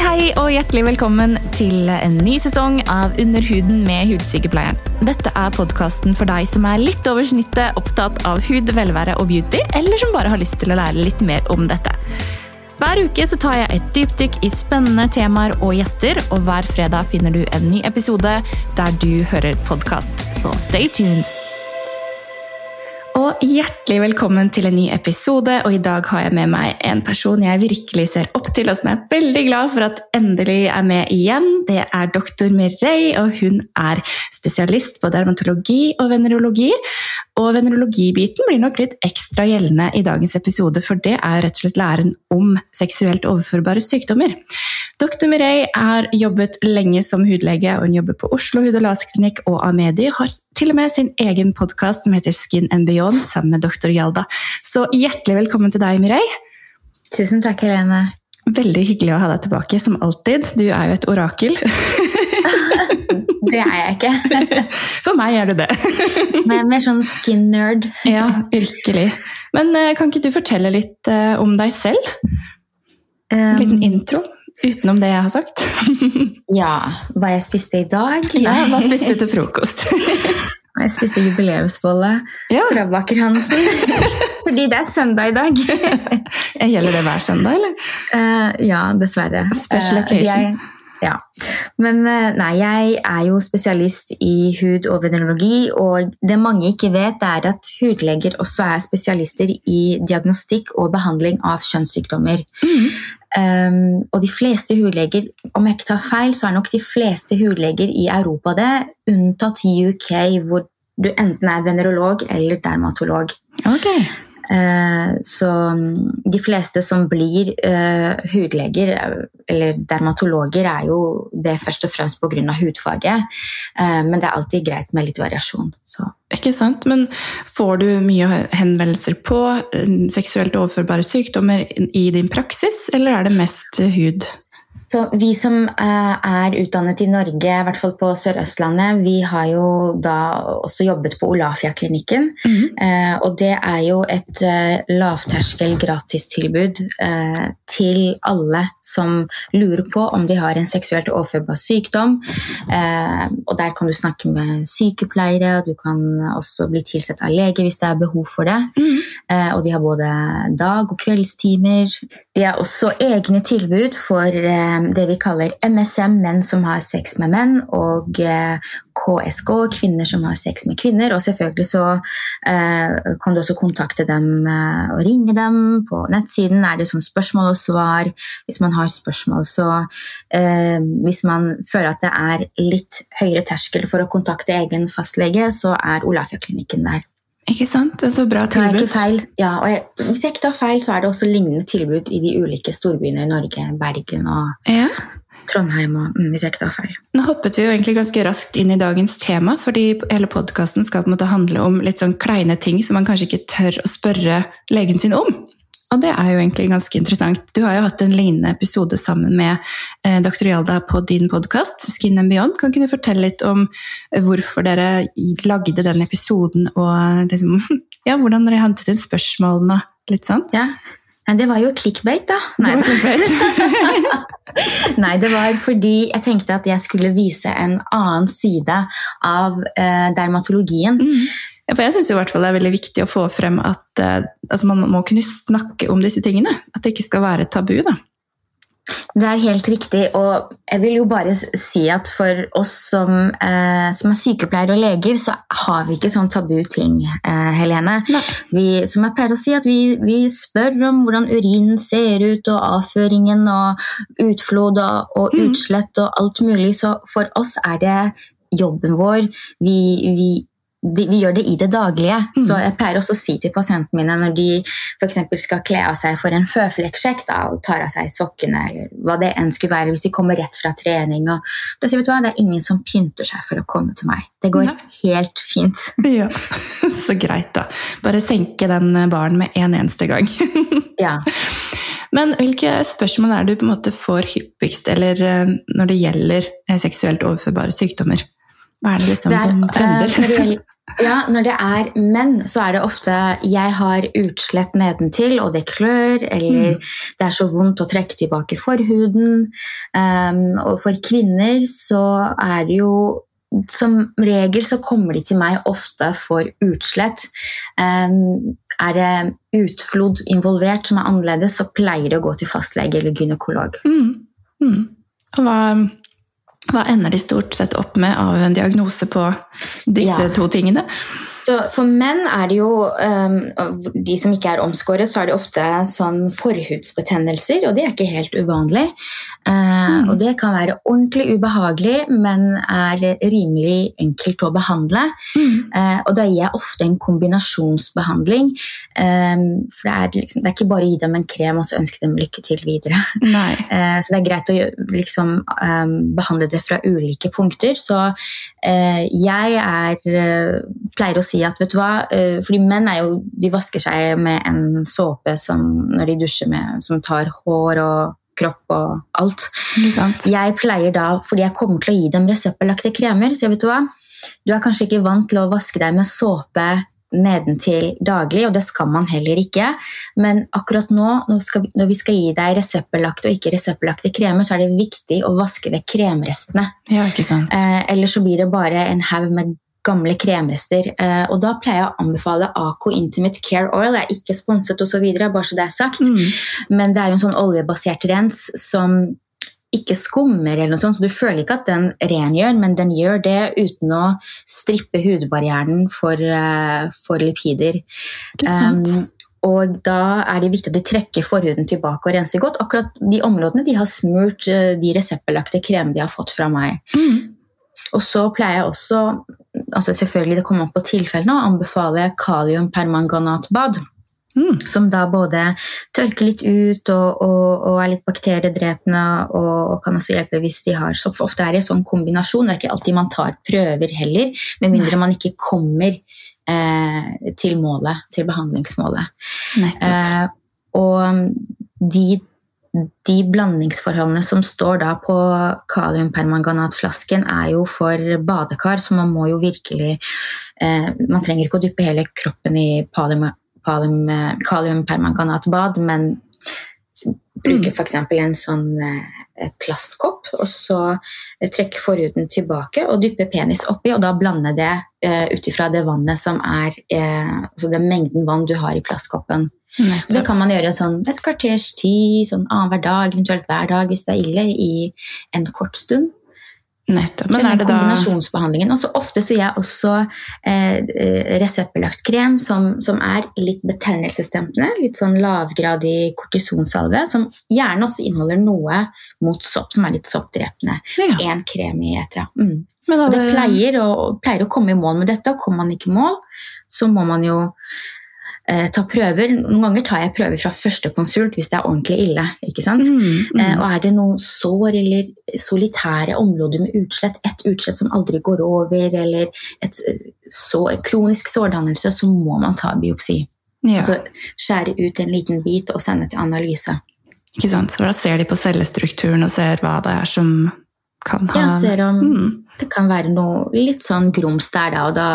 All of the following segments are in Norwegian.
hei og hjertelig velkommen til en ny sesong av Under huden med Hudsykepleieren. Dette er podkasten for deg som er litt over snittet opptatt av hud, velvære og beauty, eller som bare har lyst til å lære litt mer om dette. Hver uke så tar jeg et dypdykk i spennende temaer og gjester, og hver fredag finner du en ny episode der du hører podkast. Så stay tuned! Hjertelig velkommen til en ny episode. Og i dag har jeg med meg en person jeg virkelig ser opp til, og som jeg er veldig glad for at endelig er med igjen. Det er doktor Mireille, og hun er spesialist på dermatologi og venerologi. Og venerologibiten blir nok litt ekstra gjeldende i dagens episode, for det er rett og slett læren om seksuelt overførbare sykdommer. Dr. Mireille har jobbet lenge som hudlege, og hun jobber på Oslo hud- og laserklinikk og Amedi. Har til og med sin egen podkast som heter Skin and Beyond, sammen med dr. Hjalda. Så hjertelig velkommen til deg, Mireille. Tusen takk, Helene. Veldig hyggelig å ha deg tilbake, som alltid. Du er jo et orakel. det er jeg ikke. For meg er du det. Men mer sånn skin-nerd. ja, virkelig. Men eh, kan ikke du fortelle litt eh, om deg selv? En liten intro? Utenom det jeg har sagt. ja, hva jeg spiste i dag? Ja, Hva spiste du til frokost? jeg spiste jubileumsbolle ja. fra Baker Hansen. Fordi det er søndag i dag. Gjelder det hver søndag, eller? Uh, ja, dessverre. Special occasion. Uh, ja. Men nei, jeg er jo spesialist i hud- og venerologi, og det mange ikke vet, er at hudleger også er spesialister i diagnostikk og behandling av kjønnssykdommer. Mm. Um, og de fleste hudleger, om jeg ikke tar feil, så er nok de fleste hudleger i Europa det, unntatt i UK, hvor du enten er venerolog eller dermatolog. Okay. Uh, så de fleste som blir uh, hudleger eller dermatologer, er jo det først og fremst pga. hudfaget. Men det er alltid greit med litt variasjon. Så. Ikke sant? Men får du mye henvendelser på seksuelt overførbare sykdommer i din praksis, eller er det mest hud? Så Vi som er utdannet i Norge, i hvert fall på Sør-Østlandet, vi har jo da også jobbet på Olafia-klinikken. Mm. Og det er jo et lavterskel gratistilbud til alle som lurer på om de har en seksuelt overførbar sykdom. Og der kan du snakke med sykepleiere, og du kan også bli tilsett av lege hvis det er behov for det. Mm. Og de har både dag- og kveldstimer. De har også egne tilbud for det vi kaller MSM, menn som har sex med menn, og KSK, kvinner som har sex med kvinner. Og selvfølgelig så eh, kan du også kontakte dem eh, og ringe dem. På nettsiden er det sånn spørsmål og svar hvis man har spørsmål. Så eh, hvis man føler at det er litt høyere terskel for å kontakte egen fastlege, så er Olafia-klinikken der. Ikke sant? Det er så bra tilbud. Feil, ja, og jeg, hvis jeg ikke tar feil, så er det også lignende tilbud i de ulike storbyene i Norge. Bergen og ja. Trondheim, og, mm, hvis jeg ikke tar feil. Nå hoppet vi jo egentlig ganske raskt inn i dagens tema, fordi hele podkasten skal på en måte handle om litt sånn kleine ting som man kanskje ikke tør å spørre legen sin om. Og det er jo egentlig ganske interessant. Du har jo hatt en lignende episode sammen med eh, dr. Jalda på din podkast, Skin and Beyond. Kan ikke du fortelle litt om hvorfor dere lagde den episoden, og liksom, ja, hvordan dere hentet inn spørsmålene? Litt sånn? Ja, det var jo clickbait, da. Nei. Det clickbait. Nei, det var fordi jeg tenkte at jeg skulle vise en annen side av eh, dermatologien. Mm. For jeg syns det er veldig viktig å få frem at uh, altså man må kunne snakke om disse tingene. At det ikke skal være tabu. da. Det er helt riktig, og jeg vil jo bare si at for oss som, eh, som er sykepleiere og leger, så har vi ikke sånn tabu ting, eh, Helene. Vi, som jeg pleier å si, at vi, vi, spør om hvordan urinen ser ut, og avføringen og utflod og, og Mm. utslett og alt mulig. Så for oss er det jobben vår. Vi, vi de, vi gjør det i det daglige. Mm. Så jeg pleier også å si til pasientene mine når de f.eks. skal kle av seg for en føflekksjekk og tar av seg sokkene, eller hva det enn skulle være, hvis de kommer rett fra trening og da sier vet du hva, Det er ingen som pynter seg for å komme til meg. Det går ja. helt fint. Ja, Så greit, da. Bare senke den baren med en eneste gang. Ja. Men hvilke spørsmål er det du på en måte får hyppigst eller eh, når det gjelder eh, seksuelt overførbare sykdommer? Hva er det liksom som trender? når, det gjelder, Ja, når det er menn, så er det ofte 'jeg har utslett nedentil, og det klør', eller Mm. 'det er så vondt å trekke tilbake forhuden'. Um, og for kvinner så er det jo som regel så kommer de til meg ofte for utslett. Um, er det utflod involvert som er annerledes, så pleier det å gå til fastlege eller gynekolog. Mm. Mm. Hva, hva ender de stort sett opp med av en diagnose på disse Ja. to tingene? Så for menn er det jo, um, de som ikke er omskåret, så er det ofte sånn forhudsbetennelser, og det er ikke helt uvanlig. Uh, Mm. Og det kan være ordentlig ubehagelig, men er rimelig enkelt å behandle. Mm. Uh, og da gir jeg ofte en kombinasjonsbehandling. Um, for det er, liksom, det er ikke bare å gi dem en krem og så ønske dem lykke til videre. Nei. Eh, Så det er greit å liksom, em, behandle det fra ulike punkter. Så eh, jeg er, eh, pleier å si at vet du hva, eh, fordi menn er jo, de vasker seg med en såpe som, når de dusjer med, som tar hår og kropp og alt. Jeg pleier da, fordi jeg kommer til å gi dem reseptbelagte kremer, så jeg vet du hva, du er kanskje ikke vant til å vaske deg med såpe nedentil daglig, og det skal man heller ikke. Men akkurat nå, når, skal, vi- når vi skal gi deg reseptbelagte og ikke reseptbelagte kremer, så er det viktig å vaske vekk kremrestene. Ja, ikke sant. Eh, ellers så blir det bare en haug med gamle kremrester. Eh, og da pleier jeg å anbefale Aco Intimate Care Oil. Jeg er ikke sponset osv., bare så det er sagt. Mm. Men det er jo en sånn oljebasert rens som ikke skummer, eller noe sånt, så du føler ikke at den rengjør, men den gjør det uten å strippe hudbarrieren for, eh, for lipider. Ikke sant. Um, og da er det viktig at de trekker forhuden tilbake og renser godt. Akkurat de områdene de har smurt eh, de reseptbelagte kremene de har fått fra meg. Mm. Og så pleier jeg også, altså selvfølgelig det kommer an på tilfellene, å anbefale kaliumpermanganatbad Mm. som da både tørker litt ut og, og, og er litt bakteriedrepende og, og kan også hjelpe hvis de har sopp. Ofte er det en sånn kombinasjon. Det er ikke alltid man tar prøver heller, med mindre man ikke kommer eh, til målet, til behandlingsmålet. Eh, og de, de blandingsforholdene som står da på kaliumpermanganatflasken, er jo for badekar, så man må jo virkelig eh, Man trenger ikke å dyppe hele kroppen i kalium, kaliumpermanganatbad, men bruke f.eks. en sånn eh, plastkopp, og så eh, trekke forhuden tilbake og dyppe penis oppi, og da blande det eh, ut ifra det vannet som er eh, Altså den mengden vann du har i plastkoppen. Det kan man gjøre sånn et kvarters tid, sånn annenhver dag, eventuelt hver dag hvis det er ille, i en kort stund. Nettopp. Men er det kombinasjonsbehandlingen. Og så ofte så gir jeg også eh, eh, reseptbelagt krem som, som er litt betennelsesdempende. Litt sånn lavgradig kortisonsalve, som gjerne også inneholder noe mot sopp, som er litt soppdrepende. ja. Krem i et, ja. Mm. Men Og det pleier å, pleier å komme i mål med dette, og kommer man ikke i mål, så må man jo ta prøver. Noen ganger tar jeg prøver fra første konsult hvis det er ordentlig ille. ikke sant? Mm, mm. Eh, og er det noen sår eller solitære områder med utslett, et utslett som aldri går over, eller et eh, sår, kronisk sårdannelse, så må man ta biopsi. ja, Altså skjære ut en liten bit og sende til analyse. ikke sant? Så da ser de på cellestrukturen og ser hva det er som kan ha Ja, ser om mm. det kan være noe litt sånn grums der, da. Og da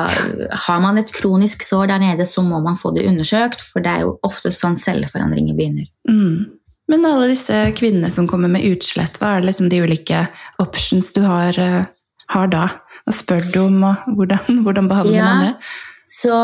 har man et kronisk sår der nede, så må man få det undersøkt, for det er jo ofte sånn celleforandringer begynner. Mm. Men alle disse kvinnene som kommer med utslett, hva er det liksom de ulike options du har, eh, har da? Hva spør du om, og hvordan, hvordan behandler Ja. man det? Så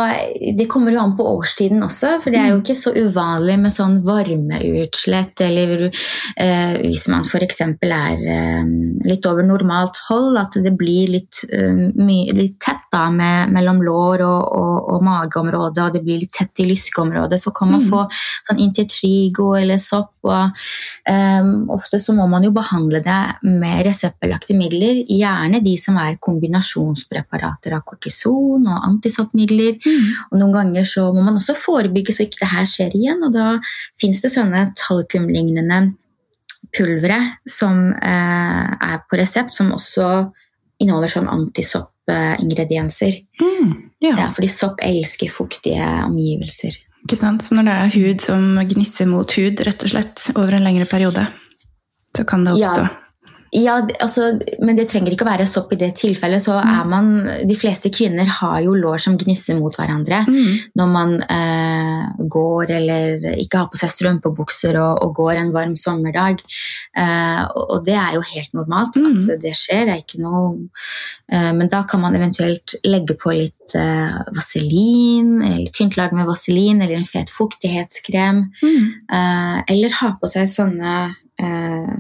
det kommer jo an på årstiden også, for det er jo ikke så uvanlig med sånn varmeutslett, eller eh, hvis man f.eks. er eh, litt over normalt hold, at det blir litt, uh, mye, litt tett da med, mellom lår og, og, og mageområdet, og det blir litt tett i lyskeområdet, så kan man Mm. få sånn intertrigo eller sopp. Og, um, ofte så må man jo behandle det med reseptbelagte midler, gjerne de som er kombinasjonspreparater av kortison og antisoppmidler. Og noen ganger så må man også forebygge så ikke det her skjer igjen, og da finnes det sånne talkumlignende pulvere som eh, er på resept, som også inneholder sånn antisoppingredienser. Mm. Ja, Ja, fordi sopp elsker fuktige omgivelser. ikke sant? Så når det er hud som gnisser mot hud, rett og slett, over en lengre periode, så kan det oppstå. Ja, altså, men det trenger ikke å være sopp i det tilfellet. så er man, De fleste kvinner har jo lår som gnisser mot hverandre Mm. når man eh, går eller ikke har på seg strømpebukser og, og går en varm sommerdag. Eh, og, og det er jo helt normalt Mm. at det skjer. Det er ikke noe, eh, men da kan man eventuelt legge på litt eh, vaselin, eller tynt lag med vaselin eller en fet fuktighetskrem. Mm. Eh, eller ha på seg sånne eh,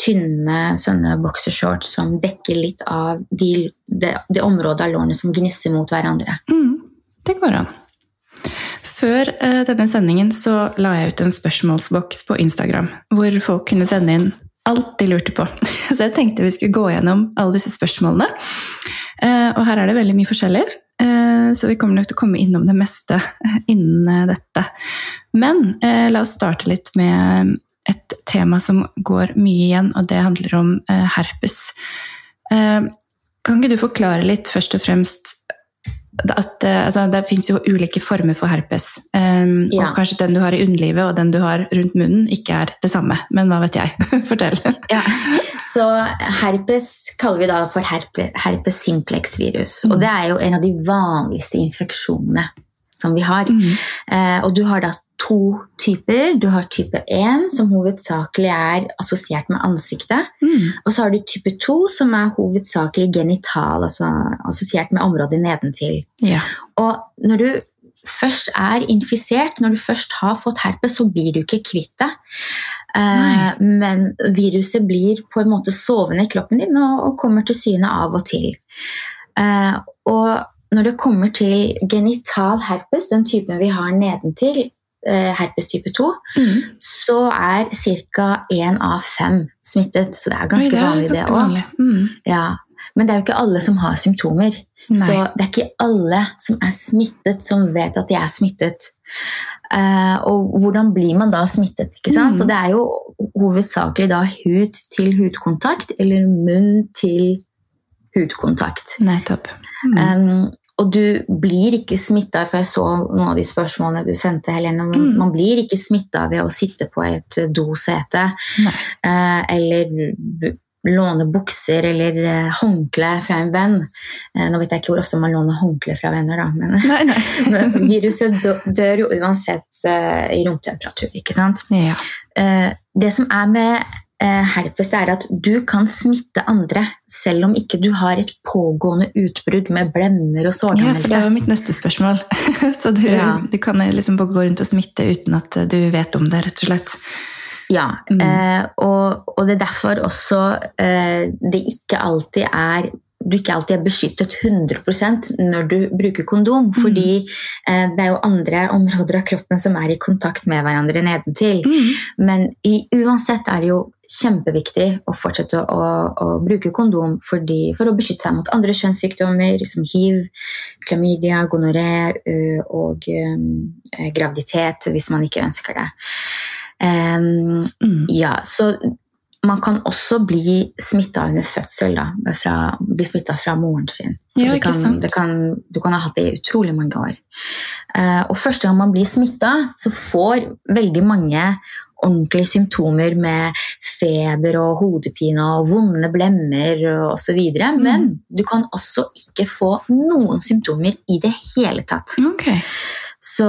tynne sånne boksershorts som dekker litt av de, det, det området av lårene som gnisser mot hverandre. Mm. Det går an. Før eh, denne sendingen så la jeg ut en spørsmålsboks på Instagram, hvor folk kunne sende inn alt de lurte på. Så jeg tenkte vi skulle gå gjennom alle disse spørsmålene. Eh, og her er det veldig mye forskjellig, eh, så vi kommer nok til å komme innom det meste innen eh, dette. Men eh, la oss starte litt med et tema som går mye igjen, og det handler om eh, herpes. Eh, kan ikke du forklare litt først og fremst at eh, altså, det fins jo ulike former for herpes. Um, Ja. Og kanskje den du har i underlivet og den du har rundt munnen, ikke er det samme. Men hva vet jeg? Fortell. Ja, så herpes kaller vi da for herpe, herpes simplex virus. Mm. Og det er jo en av de vanligste infeksjonene som vi har. Mm. Eh, og du har da to typer. Du har type 1, som hovedsakelig er assosiert med ansiktet. Mm. Og så har du type 2, som er hovedsakelig genital, altså assosiert med området nedentil. Ja. Og når du først er infisert, når du først har fått herpes, så blir du ikke kvitt det. Eh, men viruset blir på en måte sovende i kroppen din og, og kommer til syne av og til. Eh, og når det kommer til genital herpes, den typen vi har nedentil, eh, herpes type 2, Mm. så er ca. én av fem smittet. Så det er ganske Oi, vanlig, det òg. Mm. Ja. Men det er jo ikke alle som har symptomer. Nei. Så det er ikke alle som er smittet, som vet at de er smittet. Uh, og hvordan blir man da smittet? ikke sant? Mm. Og det er jo hovedsakelig da hud til hudkontakt eller munn til hudkontakt. Nettopp. Mm. Um, og du blir ikke smitta, for jeg så noen av de spørsmålene du sendte, Helene. men Mm. Man blir ikke smitta ved å sitte på et dosete eh, eller låne bukser eller eh, håndkle fra en venn. Eh, nå vet jeg ikke hvor ofte man låner håndkle fra venner, da, men, Nei, nei. men viruset dør jo uansett eh, i romtemperatur. ikke sant? Ja. Eh, det som er med herpes, er at du kan smitte andre selv om ikke du har et pågående utbrudd med blemmer og ja, for det var mitt neste spørsmål. Så du, Ja. du kan liksom gå rundt og smitte uten at du vet om det, rett og slett. Ja, Mm. eh, og, og det er derfor også eh, det ikke alltid er du ikke alltid er beskyttet 100% når du bruker kondom. Fordi eh, det er jo andre områder av kroppen som er i kontakt med hverandre nedentil. Mm. Men i, uansett er det jo kjempeviktig å fortsette å, å bruke kondom fordi, for å beskytte seg mot andre kjønnssykdommer som hiv, klamydia, gonoré og ø, graviditet hvis man ikke ønsker det. Um, Mm. ja, så man kan også bli smitta under fødsel. Da, fra, bli smitta fra moren sin. Ja, det kan, det kan, du kan ha hatt det i utrolig mange år. Eh, og første gang man blir smitta, så får veldig mange ordentlige symptomer med feber og hodepine og vonde blemmer osv. Mm. Men du kan også ikke få noen symptomer i det hele tatt. Okay. Så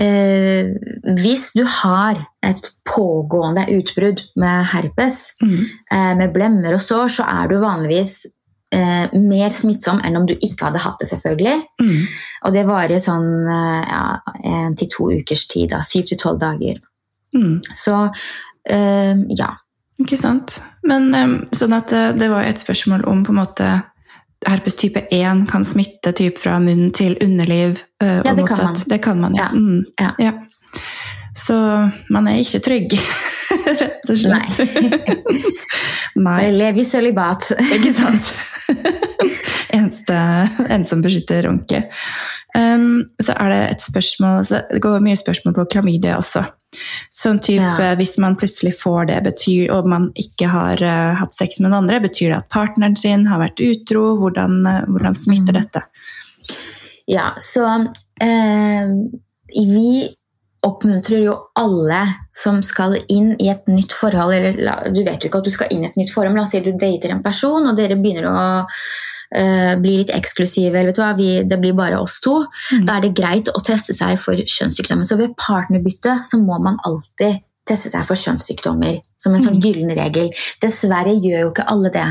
eh, hvis du har et pågående utbrudd med herpes, Mm. eh, med blemmer og sår, så er du vanligvis eh, mer smittsom enn om du ikke hadde hatt det, selvfølgelig. Mm. Og det varer sånn eh, ja, en til to ukers tid, da, syv til tolv dager. Mm. Så eh, ja. Ikke sant. Men um, sånn at det, det var et spørsmål om på en måte herpes type 1 kan smitte typ fra munn til underliv. øh, Ja, det kan man. Det kan man, ja. Ja. Mm. Ja. ja. Så man er ikke trygg, rett og slett. Nei. Bare lev i sølibat. Ikke sant? Eneste, en som beskytter ordentlig. Um, så er det et spørsmål så Det går mye spørsmål på klamydia også. Sånn type Ja. Hvis man plutselig får det, betyr, og man ikke har uh, hatt sex med noen andre, betyr det at partneren sin har vært utro? Hvordan, uh, hvordan smitter Mm. dette? Ja, så uh, vi oppmuntrer jo alle som skal inn i et nytt forhold eller Du vet jo ikke at du skal inn i et nytt forhold, men la oss si du dater en person, og dere begynner å uh, bli litt eksklusive, eller vet du hva, vi, det blir bare oss to. Mm. Da er det greit å teste seg for kjønnssykdommer. Så ved partnerbytte så må man alltid teste seg for kjønnssykdommer som en sånn mm. gyllen regel. Dessverre gjør jo ikke alle det.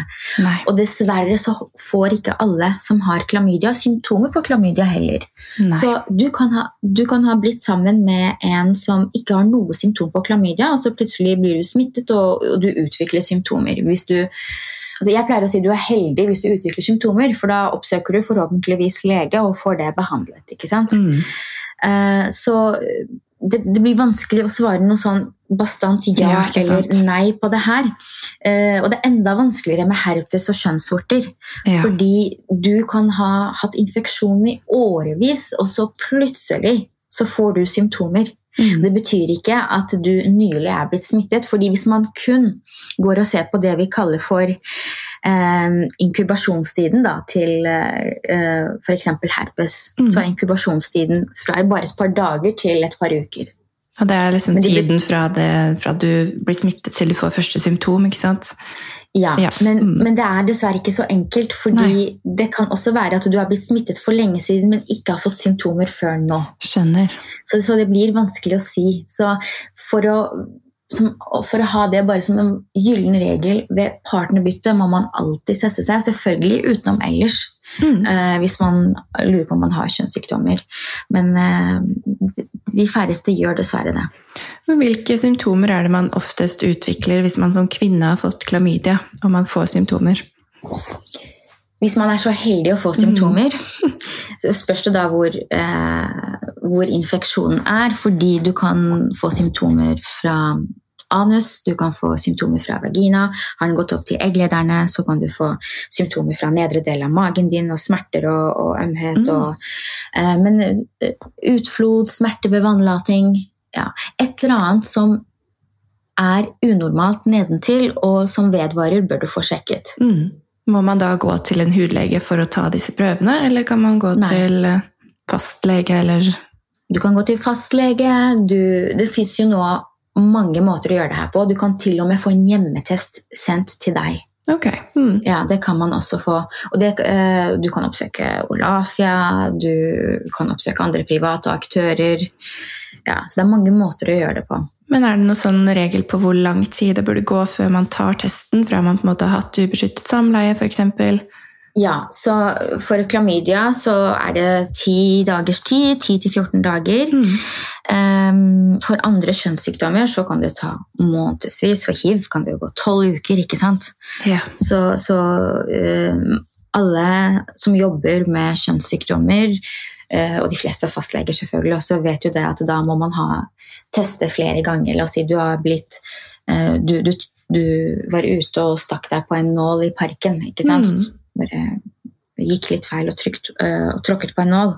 Nei. Og dessverre så får ikke alle som har klamydia, symptomer på klamydia heller. Nei. Så du kan, ha, du kan, ha, blitt sammen med en som ikke har noe symptom på klamydia, og så plutselig blir du smittet og, og du utvikler symptomer. Hvis du Altså jeg pleier å si du er heldig hvis du utvikler symptomer, for da oppsøker du forhåpentligvis lege og får det behandlet. ikke sant? Mm. Uh, så det, det, blir vanskelig å svare noe sånn bastant ja, ja eller nei på det her. Uh, og det er enda vanskeligere med herpes og kjønnsvorter. Ja. Fordi du kan ha hatt infeksjon i årevis, og så plutselig så får du symptomer. Mm. Det betyr ikke at du nylig er blitt smittet. fordi hvis man kun går og ser på det vi kaller for eh, inkubasjonstiden da, til eh, f.eks. herpes, mm. så er inkubasjonstiden fra bare et par dager til et par uker. Og det er liksom tiden fra, det, fra du blir smittet til du får første symptom, ikke sant? Ja, ja. Men, mm. men, det er dessverre ikke så enkelt. fordi Nei. det kan også være at du har blitt smittet for lenge siden, men ikke har fått symptomer før nå. Skjønner. Så, så det blir vanskelig å si. Så for å som, for å ha det bare som en gyllen regel ved partnerbytte, må man alltid teste seg. Selvfølgelig utenom ellers, mm. eh, hvis man lurer på om man har kjønnssykdommer. Men eh, de færreste gjør dessverre det. Men hvilke symptomer er det man oftest utvikler hvis man som kvinne har fått klamydia, og man får symptomer? Hvis man er så heldig å få symptomer, mm. så spørs det da hvor, eh, hvor infeksjonen er. Fordi du kan få symptomer fra anus, du kan få symptomer fra vagina. Har den gått opp til egglederne, så kan du få symptomer fra nedre del av magen din og smerter og, og ømhet. Mm. Og, eh, men uh, utflod, smerte ved vannlating ja, Et eller annet som er unormalt nedentil, og som vedvarer, bør du få sjekket. Mm. Må man da gå til en hudlege for å ta disse prøvene, eller kan man gå Nei. til eh, fastlege, eller Du kan gå til fastlege. Du, det fins jo nå mange måter å gjøre det her på. Du kan til og med få en hjemmetest sendt til deg. Okay. Mm. Ja, Det kan man også få. Og det, uh, du kan oppsøke Olafia, du kan oppsøke andre private aktører. Ja, Så det er mange måter å gjøre det på. Men er det noen sånn regel på hvor lang tid det burde gå før man tar testen, fra man på en måte har hatt ubeskyttet samleie f.eks.? Ja, så for klamydia så er det 10 dagers tid. 10-14 dager. Mm. Um, for andre kjønnssykdommer så kan det ta månedsvis. For hiv kan det jo gå tolv uker, ikke sant. Ja. Så, så um, alle som jobber med kjønnssykdommer, uh, og de fleste fastleger selvfølgelig også, vet jo det at da må man ha teste flere ganger. La oss si du har blitt uh, du, du, du, var ute og stakk deg på en nål i parken. ikke sant? Mm bare gikk litt feil og, trykt, øh, og tråkket på en nål.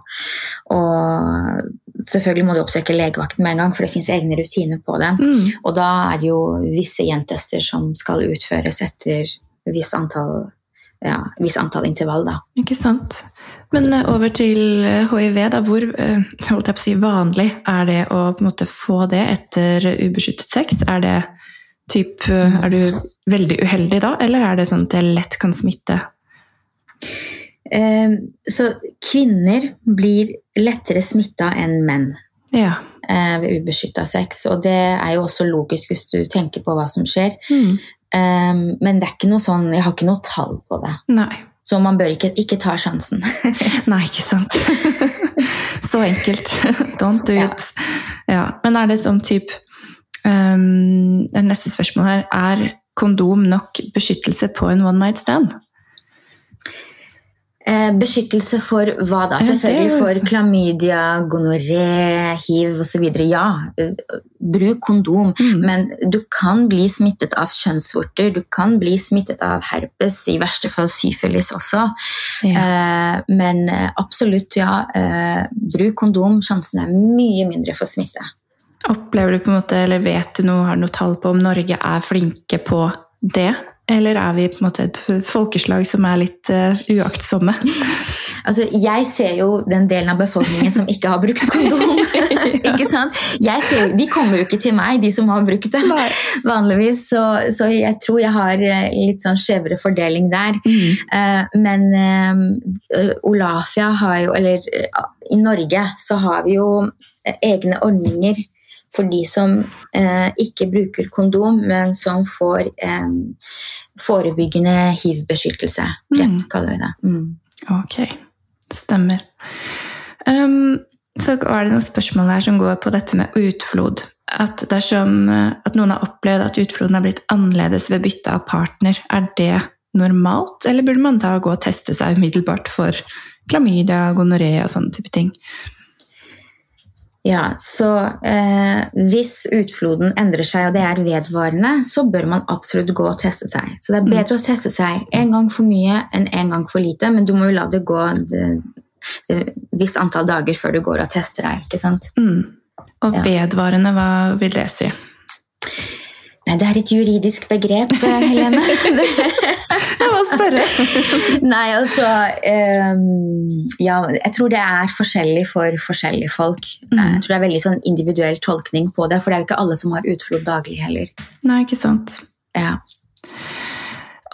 Og selvfølgelig må du oppsøke legevakten med en gang, for det fins egne rutiner på det. Mm. Og da er det jo visse gjentester som skal utføres etter visst antall, ja, viss antall intervall. Da. Ikke sant. Men øh, over til hiv. Øh, da. Hvor si, vanlig er det å måte, få det etter ubeskyttet sex? Er, det, typ, er du veldig uheldig da, eller er det sånn at det lett kan smitte så kvinner blir lettere smitta enn menn ja. Eh, ved ubeskytta sex. Og det er jo også logisk hvis du tenker på hva som skjer. Mm. Ehm, men det er ikke noe sånn, jeg har ikke noe tall på det. Nei. Så man bør ikke, ikke ta sjansen. Nei, ikke sant. Så enkelt. Don't do it. Ja. Men er det sånn type um, Neste spørsmål her. Er kondom nok beskyttelse på en one night stand? Eh, beskyttelse for hva da? Selvfølgelig for klamydia, gonoré, hiv osv. Ja, eh, bruk kondom. Mm. Men du kan bli smittet av kjønnsvorter, du kan bli smittet av herpes, i verste fall syfilis også. Ja. Eh, men absolutt, ja. Bruk kondom. Sjansen er mye mindre for smitte. Opplever du på en måte, eller Vet du noe, har du noe tall på om Norge er flinke på det? Eller er vi på en måte et folkeslag som er litt uh, uaktsomme? Altså, jeg ser jo den delen av befolkningen som ikke har brukt kondom. ikke sant? Jeg ser, de kommer jo ikke til meg, de som har brukt det, Nei. vanligvis. Så, så jeg tror jeg har eh, litt sånn skjevere fordeling der. Mm. Uh, men uh, Olafia har jo Eller i Norge så har vi jo egne ordninger for de som eh, ikke bruker kondom, men som får eh, forebyggende hiv-beskyttelse. Mm. kaller vi det. Mm. Ok, stemmer. Um, så er det noen spørsmål her som går på dette med utflod. At, dersom, eh, at noen har opplevd at utfloden har blitt annerledes ved bytte av partner, er det normalt, eller burde man da gå og teste seg umiddelbart for klamydia, gonoré og sånne type ting? Ja, så eh, hvis utfloden endrer seg og det er vedvarende, så bør man absolutt gå og teste seg. Så det er bedre å teste seg en gang for mye enn en gang for lite, men du må jo la det gå det visst antall dager før du går og tester deg. ikke sant? Mm. Og vedvarende, hva vil det si? Nei, det er et juridisk begrep, eh, Helene. Jeg må spørre. Nei, altså um, Ja, jeg tror det er forskjellig for forskjellige folk. Mm. Jeg tror det er veldig sånn individuell tolkning på det, for det er jo ikke alle som har utflod daglig heller. Nei, ikke sant. Ja.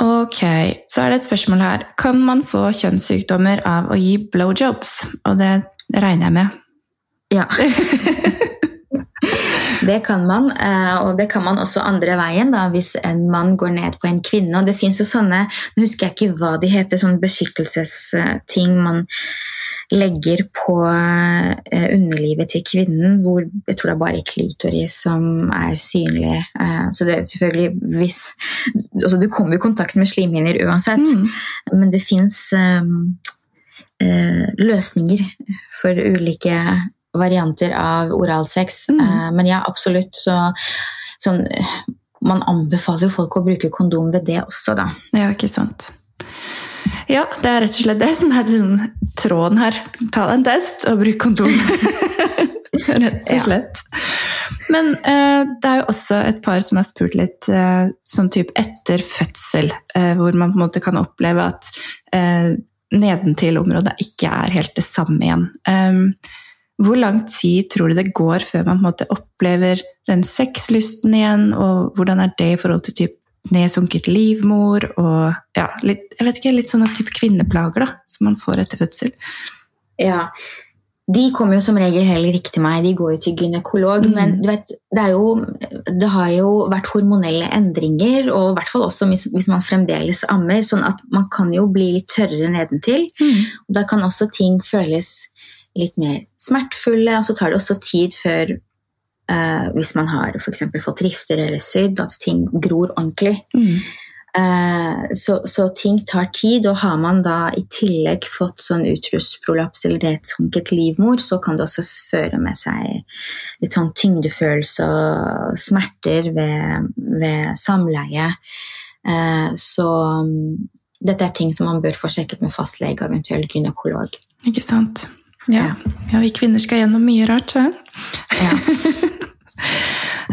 Ok, så er det et spørsmål her. Kan man få kjønnssykdommer av å gi blowjobs? Og det regner jeg med. Ja. Det kan man, eh, og det kan man også andre veien da, hvis en mann går ned på en kvinne. Og det fins jo sånne Nå husker jeg ikke hva de heter, sånne beskyttelsesting man legger på eh, underlivet til kvinnen, hvor jeg tror det er bare klitoris som er synlig. Eh, så det er selvfølgelig hvis altså Du kommer jo i kontakt med slimhinner uansett, Mm. men det fins løsninger for ulike varianter av oralsex. Mm. Eh, men ja, absolutt. Så, sånn, man anbefaler jo folk å bruke kondom ved det også, da. Ja, ikke sant. Ja, det er rett og slett det som er den tråden her. Ta en test og bruk kondom. rett og Ja. slett. Men eh, det er jo også et par som har spurt litt eh, sånn type etter fødsel, eh, hvor man på en måte kan oppleve at eh, nedentil-området ikke er helt det samme igjen. Um, hvor lang tid tror du det går før man opplever den sexlysten igjen, og hvordan er det i forhold til typ nedsunket livmor og ja, litt, jeg vet ikke, litt sånne type kvinneplager da, som man får etter fødsel? Ja. De kommer jo som regel heller ikke til meg, de går jo til gynekolog. Mm. Men du vet, det, er jo, det har jo vært hormonelle endringer, og i hvert fall også hvis, hvis man fremdeles ammer, sånn at man kan jo bli litt tørrere nedentil. Og da kan også ting føles litt mer smertefulle, og så tar det også tid før uh, hvis man har eksempel fått rifter eller sydd, at ting gror ordentlig. Mm. Uh, så, så ting tar tid, og har man da i tillegg fått sånn utrusprolaps eller nedsunket livmor, så kan det også føre med seg litt sånn tyngdefølelse og smerter ved, ved samleie. Uh, så mm, dette er ting som man bør få sjekket med fastlege og eventuelt gynekolog. Ikke sant? Ja. ja, vi kvinner skal gjennom mye rart. Ja. Ja.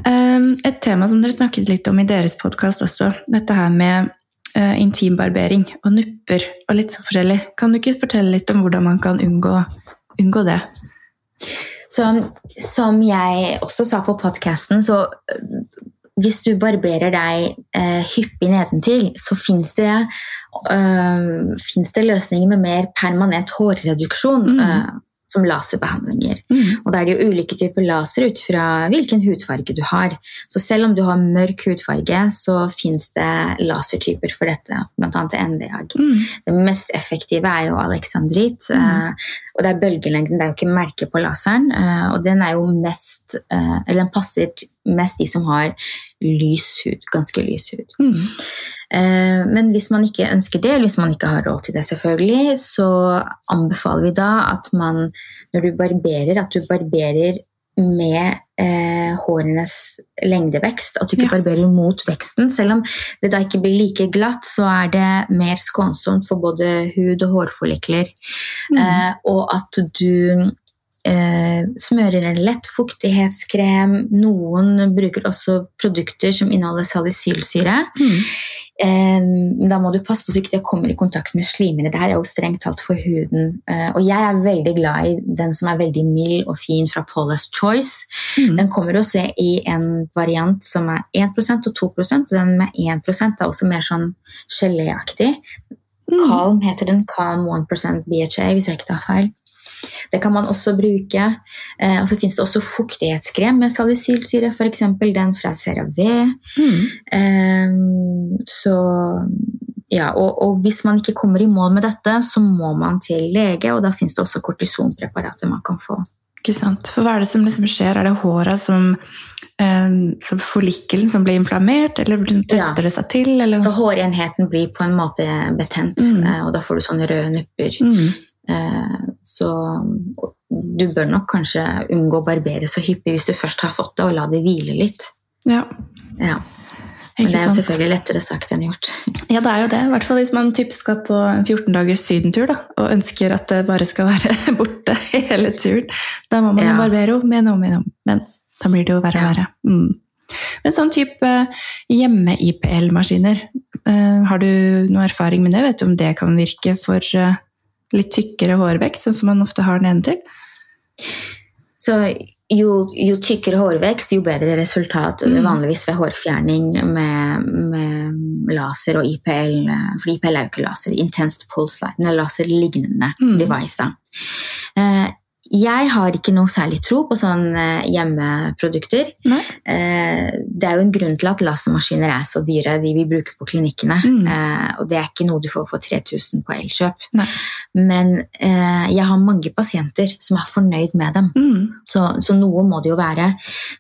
Um, et tema som dere snakket litt om i deres podkast også, dette her med uh, intimbarbering og nupper og litt sånn forskjellig. Kan du ikke fortelle litt om hvordan man kan unngå, unngå det? Som, som jeg også sa på podkasten, så øh, hvis du barberer deg eh, hyppig nedentil, så fins det, øh, finnes det løsninger med mer permanent hårreduksjon. Mm. øh, som laserbehandlinger. Mm. Og da er det jo ulike typer laser ut fra hvilken hudfarge du har. Så selv om du har mørk hudfarge, så fins det lasertyper for dette, bl.a. NDAG. Mm. Det mest effektive er jo alexandrit. Mm. eh, og det er bølgelengden, det er jo ikke merke på laseren. eh, og den er jo mest eh, Eller den passer mest de som har lys hud. Ganske lys hud. Mm. Eh, men hvis man ikke ønsker det, eller hvis man ikke har råd til det, selvfølgelig, så anbefaler vi da at man, når du barberer, at du barberer med eh, hårenes lengdevekst. At du ikke Ja. barberer mot veksten. Selv om det da ikke blir like glatt, så er det mer skånsomt for både hud og hårfollikler. Mm. Eh, og at du eh, smører en lett fuktighetskrem. Noen bruker også produkter som inneholder salicylsyre. Mm. eh, da må du passe på så ikke det kommer i kontakt med slimene. Det her er jo strengt talt for huden. Eh, og jeg er veldig glad i den som er veldig mild og fin fra Paula's Choice. Mm. Den kommer også i en variant som er 1% og 2% og den med 1% er også mer sånn geléaktig. Mm. Calm heter den. Calm 1% BHA, hvis jeg ikke tar feil. Det kan man også bruke. Eh, og så fins det også fuktighetskrem med salicylsyre, f.eks. den fra CeraVe. Mm. Eh, så ja, og, og, hvis man ikke kommer i mål med dette, så må man til lege, og da fins det også kortisonpreparater man kan få. Ikke sant. For hva er det som liksom skjer? Er det håra som, eh, som Follikelen som blir inflammert, eller tetter Ja. det seg til? Eller? Så hårenheten blir på en måte betent, Mm. eh, og da får du sånne røde nupper. Mm. Eh, Så du bør nok kanskje unngå å barbere så hyppig hvis du først har fått det, og la det hvile litt. Ja, Ja. Men det er jo selvfølgelig lettere sagt enn gjort. Ja, det er jo det. I hvert fall hvis man typ skal på en 14 dagers sydentur da, og ønsker at det bare skal være borte hele turen. Da må man Ja. barbere om igjen og om igjen. Men da blir det jo verre og Ja. verre. Mm. Men sånn type hjemme-IPL-maskiner, eh, har du noe erfaring med det? Vet du om det kan virke for eh, litt tykkere hårvekst, sånn som man ofte har nedentil? Så jo, jo tykkere hårvekst, jo bedre resultat. Mm. Vanligvis ved hårfjerning med, med laser og IPL. For IPL er jo ikke laser. Intenst pulse light. er laserlignende Mm. device. da. Eh, jeg har ikke noe særlig tro på sånne hjemmeprodukter. Nei. Eh, det er jo en grunn til at lasermaskiner er så dyre, de vi bruker på klinikkene. Mm. Eh, og det er ikke noe du får for 3000 på Elkjøp. Nei. Men eh, jeg har mange pasienter som er fornøyd med dem. Mm. Så, så noe må det jo være.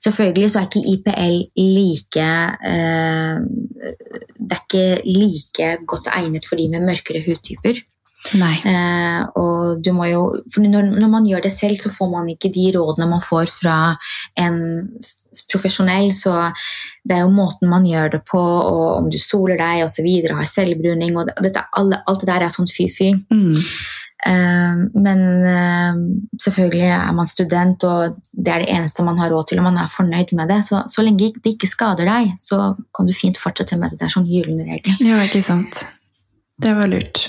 Selvfølgelig så er ikke IPL like eh, Det er ikke like godt egnet for de med mørkere hudtyper. Nei. Eh, og du må jo, for når, når man gjør det selv, så får man ikke de rådene man får fra en profesjonell. Så det er jo måten man gjør det på, og om du soler deg osv., har selvbruning og dette, alle, Alt det der er sånn fy-fy. Mm. Eh, men eh, selvfølgelig er man student, og det er det eneste man har råd til, og man er fornøyd med det. Så, så lenge det ikke skader deg, så kan du fint fortsette med det. Det er sånn gyllen regel. Ja, ikke sant. Det var lurt.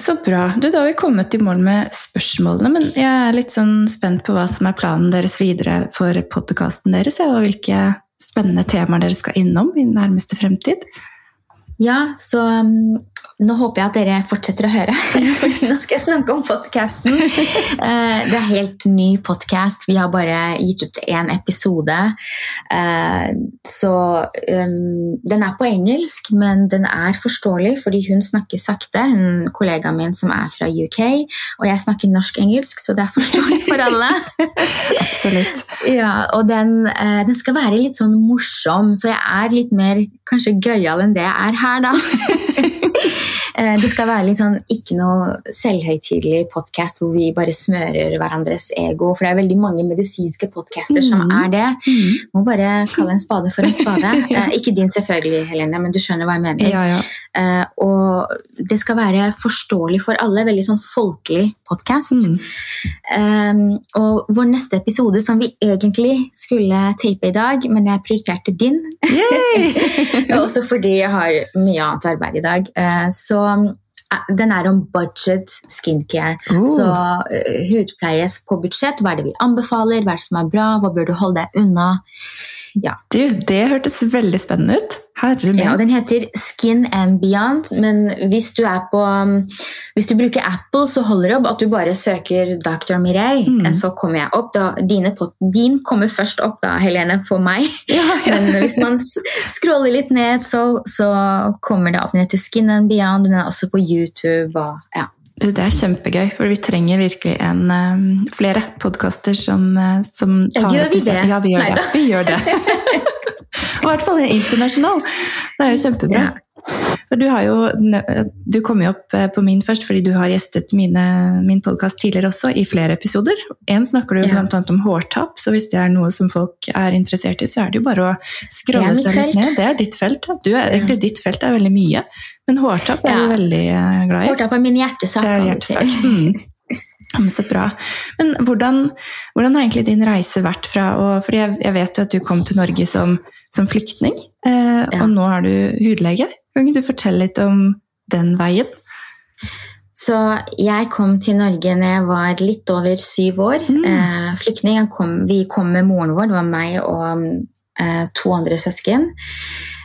Så bra. Du, da har vi kommet i mål med spørsmålene, men jeg er litt sånn spent på hva som er planen deres videre for podkasten deres, og hvilke spennende temaer dere skal innom i nærmeste fremtid. Ja, så um, nå håper jeg at dere fortsetter å høre, for nå skal jeg snakke om podkasten. Eh, det er helt ny podkast. Vi har bare gitt ut én episode. Eh, så um, den er på engelsk, men den er forståelig fordi hun snakker sakte. Hun kollegaen min som er fra UK, og jeg snakker norsk-engelsk, så det er forståelig for alle. Absolutt. Ja, og den, eh, den skal være litt sånn morsom, så jeg er litt mer kanskje gøyal enn det jeg er her, da. Eh, det skal være litt sånn ikke noe selvhøytidelig podkast hvor vi bare smører hverandres ego, for det er veldig mange medisinske podcaster som Mhm. er det. Mm. Må bare kalle en spade for en spade. Eh, ikke din selvfølgelig, Helene, men du skjønner hva jeg mener. Ja, ja. Eh, og det skal være forståelig for alle, veldig sånn folkelig podkast. Mm. Um, og vår neste episode, som vi egentlig skulle tape i dag, men jeg prioriterte din, også fordi jeg har mye annet arbeid i dag, eh, så eh, den er om budget skincare. Oh. Så uh, hudpleies på budsjett. Hva er det vi anbefaler? Hva er det som er bra? Hva bør du holde deg unna? Du, det hørtes veldig spennende ut. Herre min. Ja, Den heter Skin and Beyond, men hvis du, på, um, hvis du bruker Apple, så holder det opp at du bare søker Dr. Mireille. Mm. eh, Så kommer jeg opp. Da, dine din kommer først opp, da, Helene, for meg. Ja, ja. Men hvis man scroller litt ned, så, så kommer det opp. Den heter Skin and Beyond. Den er også på YouTube. Og, ja. Det er kjempegøy, for vi trenger virkelig en, eh, flere podkaster som, eh, som tar gjør vi det? Ja, vi gjør Neida. det. Vi gjør det. I hvert fall internasjonal. Det er jo kjempebra. Du, har jo, du kom jo opp eh, på min først fordi du har gjestet mine, min podkast tidligere også, i flere episoder. En snakker du Ja. annet om hårtap, så hvis det er noe som folk er interessert i, så er det jo bare å skrolle seg litt ned. Det er ditt felt. Du er, egentlig ditt felt er veldig mye, men hårtap er Ja. du veldig eh, glad i. Hårtap er min hjertesak. Det er hjertesak. Mm. Så bra. Men hvordan, hvordan har egentlig din reise vært fra å For jeg, jeg vet jo at du kom til Norge som som flyktning, eh, Ja. og nå er du hudlege. Kan ikke du fortelle litt om den veien? Så jeg kom til Norge når jeg var litt over syv år. Mm. Eh, flyktning. Kom, vi kom med moren vår, det var meg og eh, to andre søsken.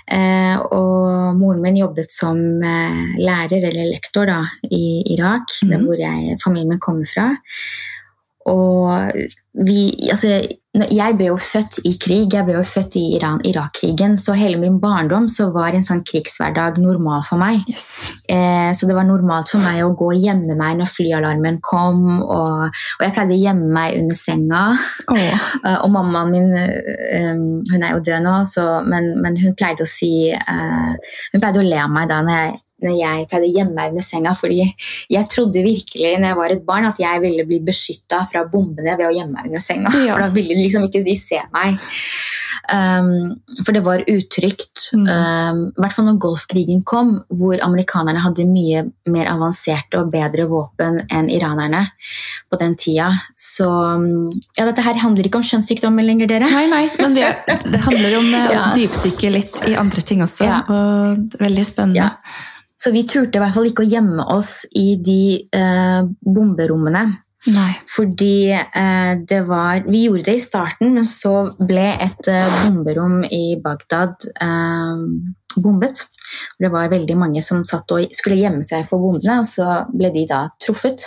Eh, og moren min jobbet som eh, lærer eller lektor da, i Irak, mm. hvor jeg, familien min kommer fra. Og vi, altså, jeg ble jo født i krig, jeg ble jo født i Iran-Irak-krigen, så hele min barndom så var en sånn krigshverdag normal for meg. Yes. Eh, så det var normalt for meg å gå og gjemme meg når flyalarmen kom. Og, og jeg pleide å gjemme meg under senga. Oh. Og mammaen min eh, hun er jo død nå, så, men, men hun pleide å si eh, Hun pleide å le av meg da når jeg, når jeg pleide å gjemme meg under senga, fordi jeg trodde virkelig når jeg var et barn at jeg ville bli beskytta fra bombene ved å gjemme meg under senga. Ja. For da ville liksom ikke de se meg. Um, for det var utrygt. Mm. Um, I hvert fall når Golfkrigen kom, hvor amerikanerne hadde mye mer avanserte og bedre våpen enn iranerne på den tida. Så um, ja, dette her handler ikke om kjønnssykdommer lenger, dere. Nei, nei, men det, det handler om ja. å dypdykke litt i andre ting også, Ja. og veldig spennende. Ja. Så vi turte i hvert fall ikke å gjemme oss i de eh, bomberommene. Nei. Fordi eh, det var Vi gjorde det i starten, men så ble et eh, bomberom i Bagdad eh, bombet. Det var veldig mange som satt og skulle gjemme seg for bombene, og så ble de da truffet.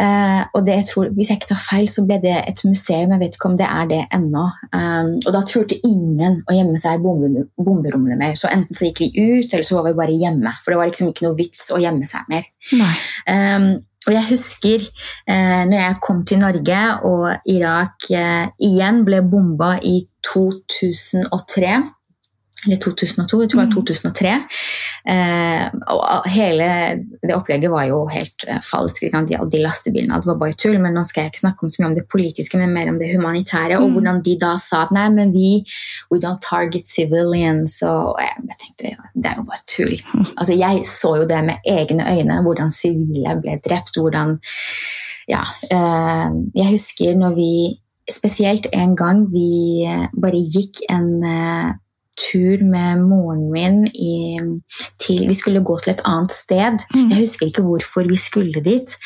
Eh, og det, jeg tror, Hvis jeg ikke tar feil, så ble det et museum. Jeg vet ikke om det er det ennå. Um, og da turte ingen å gjemme seg i bombe, bomberommene mer. Så enten så gikk vi ut, eller så var vi bare hjemme. For det var liksom ikke noe vits å gjemme seg mer. Nei. Um, og jeg husker eh, når jeg kom til Norge, og Irak eh, igjen ble bomba i 2003. Eller 2002, jeg tror det var 2003. Eh, og hele det opplegget var jo helt eh, falskt. De, de lastebilene, det var bare tull. Men nå skal jeg ikke snakke om så mye om det politiske, men mer om det humanitære. Og Mm. hvordan de da sa at nei, men vi we don't target civilians. Og jeg, jeg tenkte ja, det er jo bare tull. Altså, jeg så jo det med egne øyne, hvordan sivile ble drept. hvordan ja, eh, Jeg husker når vi Spesielt en gang vi eh, bare gikk en eh, tur med moren min i, til Vi skulle gå til et annet sted. Mm. Jeg husker ikke hvorfor vi skulle dit.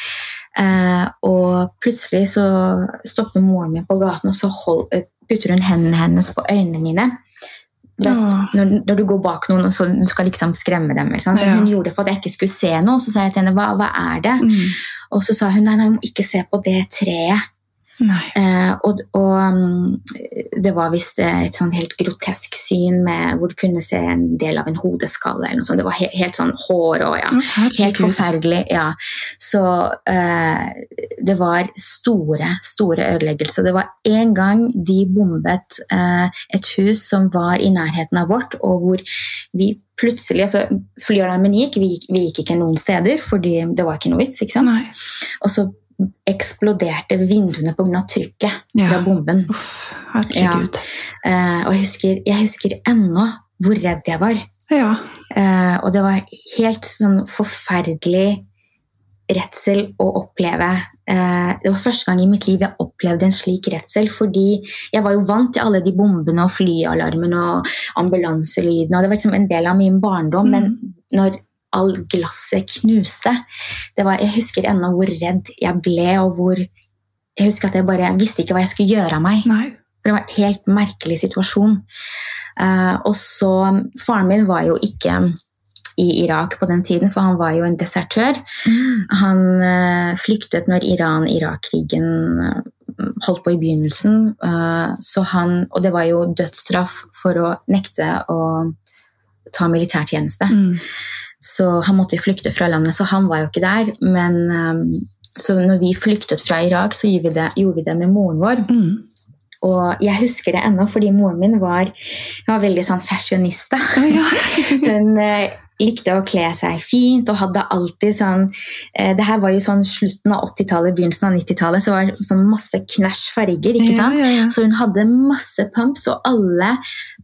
Eh, og plutselig så stopper moren min på gaten, og så hold, eh, putter hun hendene hennes på øynene mine. Ja. når, når du går bak noen og så du skal liksom skremme dem. Ikke Ja. Hun gjorde det for at jeg ikke skulle se noe. Så sa jeg til henne hva, hva er det? Mm. Og så sa hun nei, nei, jeg må ikke se på det treet. Eh, og og um, det var visst et sånn helt grotesk syn med, hvor du kunne se en del av en hodeskalle. eller noe sånt. Det var he helt sånn hår og ja. Helt forferdelig. ja. Så eh, det var store, store ødeleggelser. Det var en gang de bombet eh, et hus som var i nærheten av vårt, og hvor vi plutselig altså Flyalarmen gikk, vi, vi gikk ikke noen steder, fordi det var ikke noe vits. ikke sant? Nei. Og så eksploderte vinduene pga. trykket Ja. fra bomben. Uff, ja. Eh, og jeg husker, jeg husker ennå hvor redd jeg var. Ja. Eh, og det var helt sånn forferdelig redsel å oppleve. Eh, det var første gang i mitt liv jeg opplevde en slik redsel, fordi jeg var jo vant til alle de bombene og flyalarmen og ambulanselydene, og det var liksom en del av min barndom, Mm. men når all glasset knuste det var, Jeg husker ennå hvor redd jeg ble, og hvor Jeg husker at jeg bare visste ikke hva jeg skulle gjøre av meg. Nei. For det var en helt merkelig situasjon. Uh, og så Faren min var jo ikke i Irak på den tiden, for han var jo en desertør. Mm. Han uh, flyktet når Iran-Irak-krigen eh, holdt på i begynnelsen. Uh, så han, og det var jo dødsstraff for å nekte å ta militærtjeneste. Mm. Så han måtte flykte fra landet, så han var jo ikke der. Men eh, så når vi flyktet fra Irak, så gjorde vi det, gjorde vi det med moren vår. Mm. Og jeg husker det ennå, fordi moren min var, var veldig sånn fashionista. Oh, ja. Hun eh, likte å kle seg fint og hadde alltid sånn eh, Det her var jo sånn slutten av 80-tallet, begynnelsen av 90-tallet, så var det sånn masse knæsj farger. ikke sant? Ja, ja. Så hun hadde masse pumps, og alle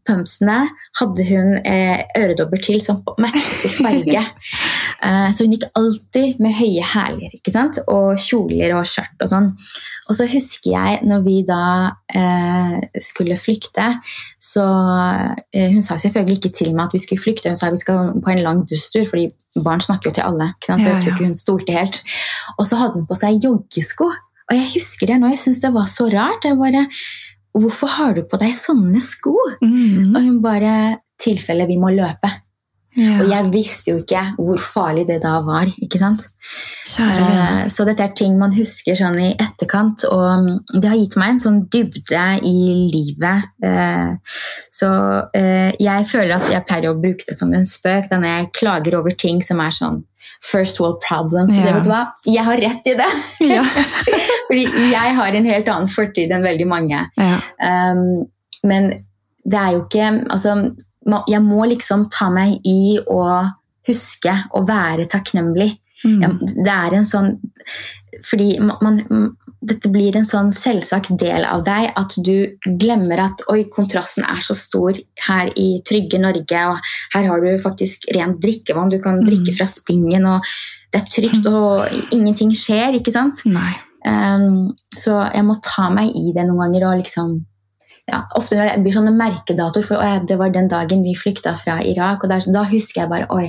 pumpsene hadde hun eh, øredobber til som matchet i farge. Eh, så hun gikk alltid med høye hæler og kjoler og skjørt og sånn. Og så husker jeg når vi da eh, skulle flykte, så eh, Hun sa selvfølgelig ikke til meg at vi skulle flykte, hun sa vi skal på en lang busstur, fordi barn snakker jo til alle. ikke sant? Så jeg tror ikke hun stolte helt. Og så hadde hun på seg joggesko. Og jeg husker det nå, jeg syns det var så rart. jeg bare Hvorfor har du på deg sånne sko? Mm. Og hun bare Tilfelle vi må løpe. Ja. Og jeg visste jo ikke hvor farlig det da var. ikke sant? Kjære. Eh, Så dette er ting man husker sånn i etterkant, og mm, det har gitt meg en sånn dybde i livet. Eh, Så eh, jeg føler at jeg pleier å bruke det som en spøk da når jeg klager over ting som er sånn first world problems. Så Ja. vet du hva? Jeg har rett i det! Ja. Fordi jeg har en helt annen fortid enn veldig mange. Ja. Um, men det er jo ikke Altså, jeg må liksom ta meg i å huske å være takknemlig. Mm. Det er en sånn Fordi ma- man, dette blir en sånn selvsagt del av deg at du glemmer at oi, kontrasten er så stor her i trygge Norge, og her har du faktisk rent drikkevann, du kan Mm. drikke fra springen, og det er trygt, og ingenting skjer, ikke sant? Um, så jeg må ta meg i det noen ganger. og liksom ja, Ofte når det blir sånne merkedatoer for ja, det var den dagen vi flykta fra Irak. og der, Da husker jeg bare oi,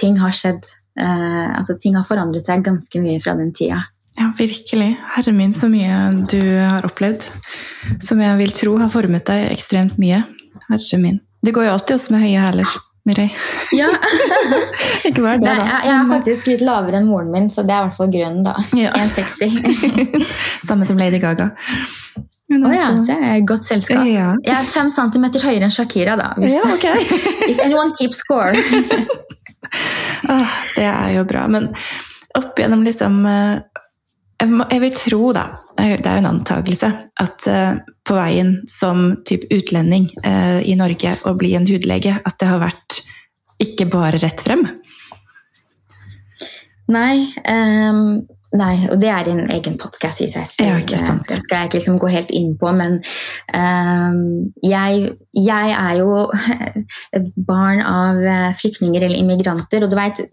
ting har skjedd. Eh, altså Ting har forandret seg ganske mye fra den tida. Ja, virkelig. Herre min, så mye du har opplevd. Som jeg vil tro har formet deg ekstremt mye. Herre min. Du går jo alltid også med høye hæler, Mireille. Ja, Ikke bare det, Nei, da. jeg, jeg er faktisk litt lavere enn moren min, så det er i hvert fall grunnen. da. Ja. 1,60. Samme som Lady Gaga. Men oh, ja, altså- så jeg er i godt selskap. Ja. Jeg er fem centimeter høyere enn Shakira, da. Ja, ok. if anyone keeps score. Ah, det er jo bra. Men opp gjennom liksom eh, jeg, vil tro, da, eh, det er jo en antakelse, at eh, på veien som typ utlending i Norge å bli en hudlege, at det har vært ikke bare rett frem. Nei, ehm, nei, og det er en egen podkast i seg selv. Det skal jeg ikke liksom gå helt inn på, men um, jeg, jeg er jo et barn av eh, flyktninger eller immigranter, og du vet,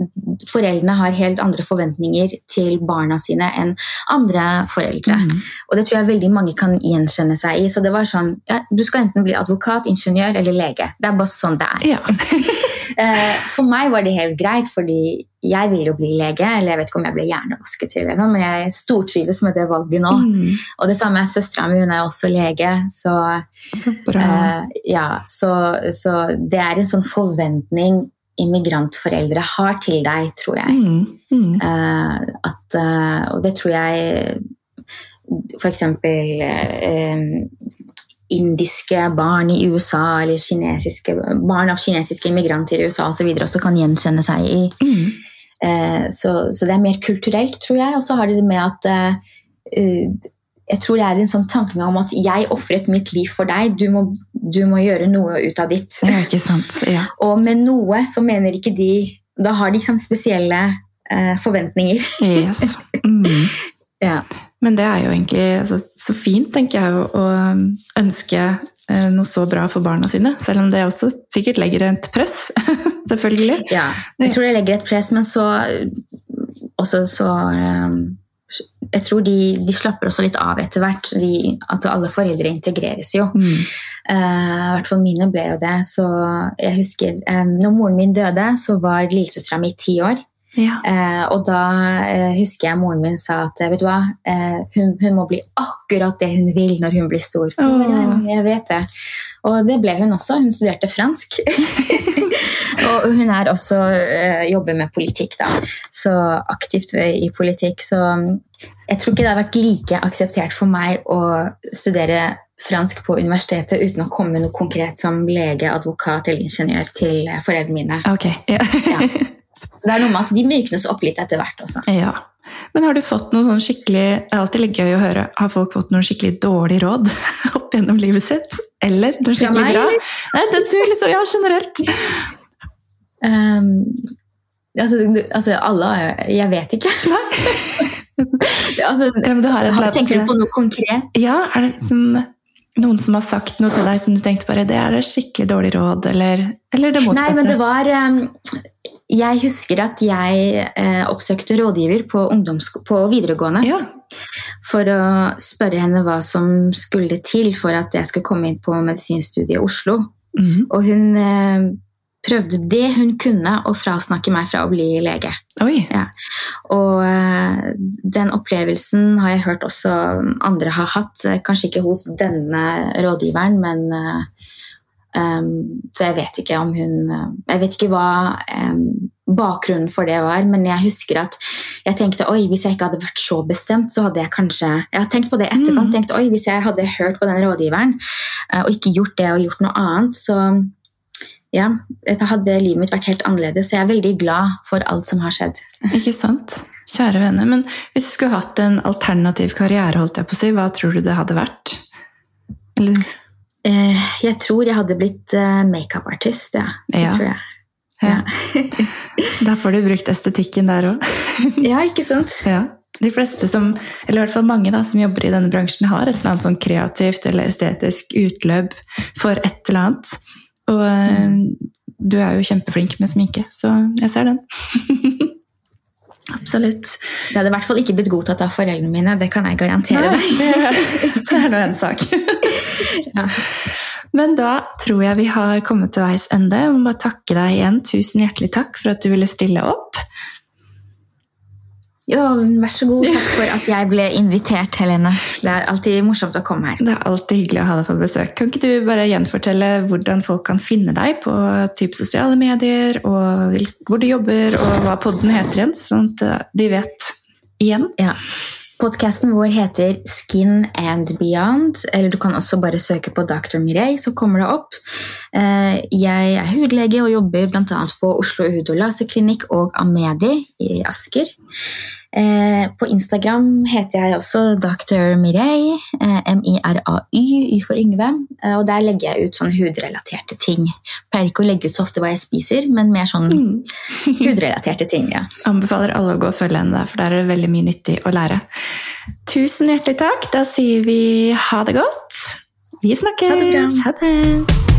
foreldrene har helt andre forventninger til barna sine enn andre foreldre. Mm. Og det tror jeg veldig mange kan gjenkjenne seg i. Så det var sånn, ja, du skal enten bli advokat, ingeniør eller lege. Det er bare sånn det er. Ja. Eh, For meg var det helt greit, fordi jeg ville jo bli lege. Eller jeg vet ikke om jeg ble hjernevasket til det, men jeg stortrives med det valget nå. Mm, Og det samme er søstera mi, hun er også lege. Så, så eh, ja, så, så det er en sånn forventning immigrantforeldre har til deg, tror jeg. Mm, mm. Eh, at, eh, og det tror jeg f.eks. Uh, indiske barn i USA eller kinesiske, barn av kinesiske immigranter i USA osv. også kan gjenkjenne seg i. Mm. Eh, så, så det er mer kulturelt, tror jeg. Og så har det med at eh, eh, jeg tror det er en sånn tankegang om at jeg ofret mitt liv for deg, du må, du må gjøre noe ut av ditt. Ja, ikke sant. Ja. Og med noe så mener ikke de Da har de liksom spesielle eh, forventninger. Yes. Mm. Ja. Men det er jo egentlig altså, så fint, tenker jeg, å å ønske eh, noe så bra for barna sine. Selv om det også sikkert legger et press, selvfølgelig. ja. Jeg tror det legger et press, men så også så eh, Jeg tror de, de slapper også litt av etter hvert. De, altså alle foreldre integreres jo. Mm. Uh, I hvert fall mine ble jo det. Så jeg husker um, når moren min døde, så var lillesøstera mi ti år. Ja. Eh, og da eh, husker jeg moren min sa at vet du hva, eh, hun, hun må bli akkurat det hun vil når hun blir stor. Åh. Jeg, jeg vet det. Og det ble hun også. Hun studerte fransk. og hun er også eh, jobber med politikk, da. Så aktivt i politikk. Så mm, jeg tror ikke det har vært like akseptert for meg å studere fransk på universitetet uten å komme med noe konkret som lege, advokat eller ingeniør til eh, foreldrene mine. Ok. Yeah. Ja. Så det er noe med at de myknes opp litt etter hvert også. ja. Men har du fått noe sånn skikkelig Det er alltid litt gøy å høre. Har folk fått noen skikkelig dårlige råd opp gjennom livet sitt? Eller noe skikkelig meg, bra? Nei, det, du liksom, ja, generelt. Um, altså, altså, alle Jeg vet ikke. altså, Ja, du har et tenker du på noe konkret? Ja, er det liksom noen som har sagt noe til deg som du tenkte bare det er et skikkelig dårlig råd, eller, eller det Nei, men det var um, jeg husker at jeg eh, oppsøkte rådgiver på, på videregående Ja. for å spørre henne hva som skulle til for at jeg skulle komme inn på medisinstudiet i Oslo. Mhm. Og hun eh, prøvde det hun kunne å frasnakke meg fra å bli lege. Oi. Og eh, den opplevelsen har jeg hørt også andre har hatt. eh, Kanskje ikke hos denne rådgiveren, men eh, Så jeg vet ikke om hun eh, Jeg vet ikke hva bakgrunnen for det var, men jeg husker at jeg tenkte oi, hvis jeg ikke hadde vært så bestemt, så hadde jeg kanskje Jeg har tenkt på det etterkant. Mm. tenkt oi, Hvis jeg hadde hørt på den rådgiveren eh, og ikke gjort det og gjort noe annet, så ja, hadde livet mitt vært helt annerledes. Så jeg er veldig glad for alt som har skjedd. Ikke sant? Kjære vene. Men hvis du skulle hatt en alternativ karriere, holdt jeg på å si, hva tror du det hadde vært? Eller jeg tror jeg hadde blitt uh, makeup-artist, ja. Det Ja. tror jeg. ja. Da får du brukt estetikken der òg. Ja, ikke sant? Ja. De fleste som, eller i hvert fall mange da, som jobber i denne bransjen, har et eller annet sånn kreativt eller estetisk utløp for et eller annet. Og mm. du er jo kjempeflink med sminke, så jeg ser den. Absolutt. Det hadde i hvert fall ikke blitt godtatt av foreldrene mine, det kan jeg garantere deg. Det er nå en sak. Ja. Men da tror jeg vi har kommet til veis ende. Jeg må bare takke deg igjen. Tusen hjertelig takk for at du ville stille opp. Jo, vær så god. Takk for at jeg ble invitert, Helene. Det er alltid morsomt å komme her. Det er alltid hyggelig å ha deg på besøk. Kan ikke du bare gjenfortelle hvordan folk kan finne deg på typ sosiale medier, og hvor du jobber, og hva podden heter igjen, sånn at de vet igjen? Ja. Podkasten vår heter Skin and Beyond, eller du kan også bare søke på Dr. Mireille, så kommer det opp. Eh, Jeg er hudlege og jobber bl.a. på Oslo hud- og laserklinikk og Amedi i Asker. Eh, På Instagram heter jeg også Dr. Mireille, eh, M-I-R-A-Y, Y for Yngve. eh, Og der legger jeg ut sånn hudrelaterte ting. Pleier ikke å legge ut så ofte hva jeg spiser, men mer sånn hudrelaterte ting. ja. Anbefaler alle å gå og følge henne der, for der er det veldig mye nyttig å lære. Tusen hjertelig takk. Da sier vi ha det godt. Vi snakkes. Ha det.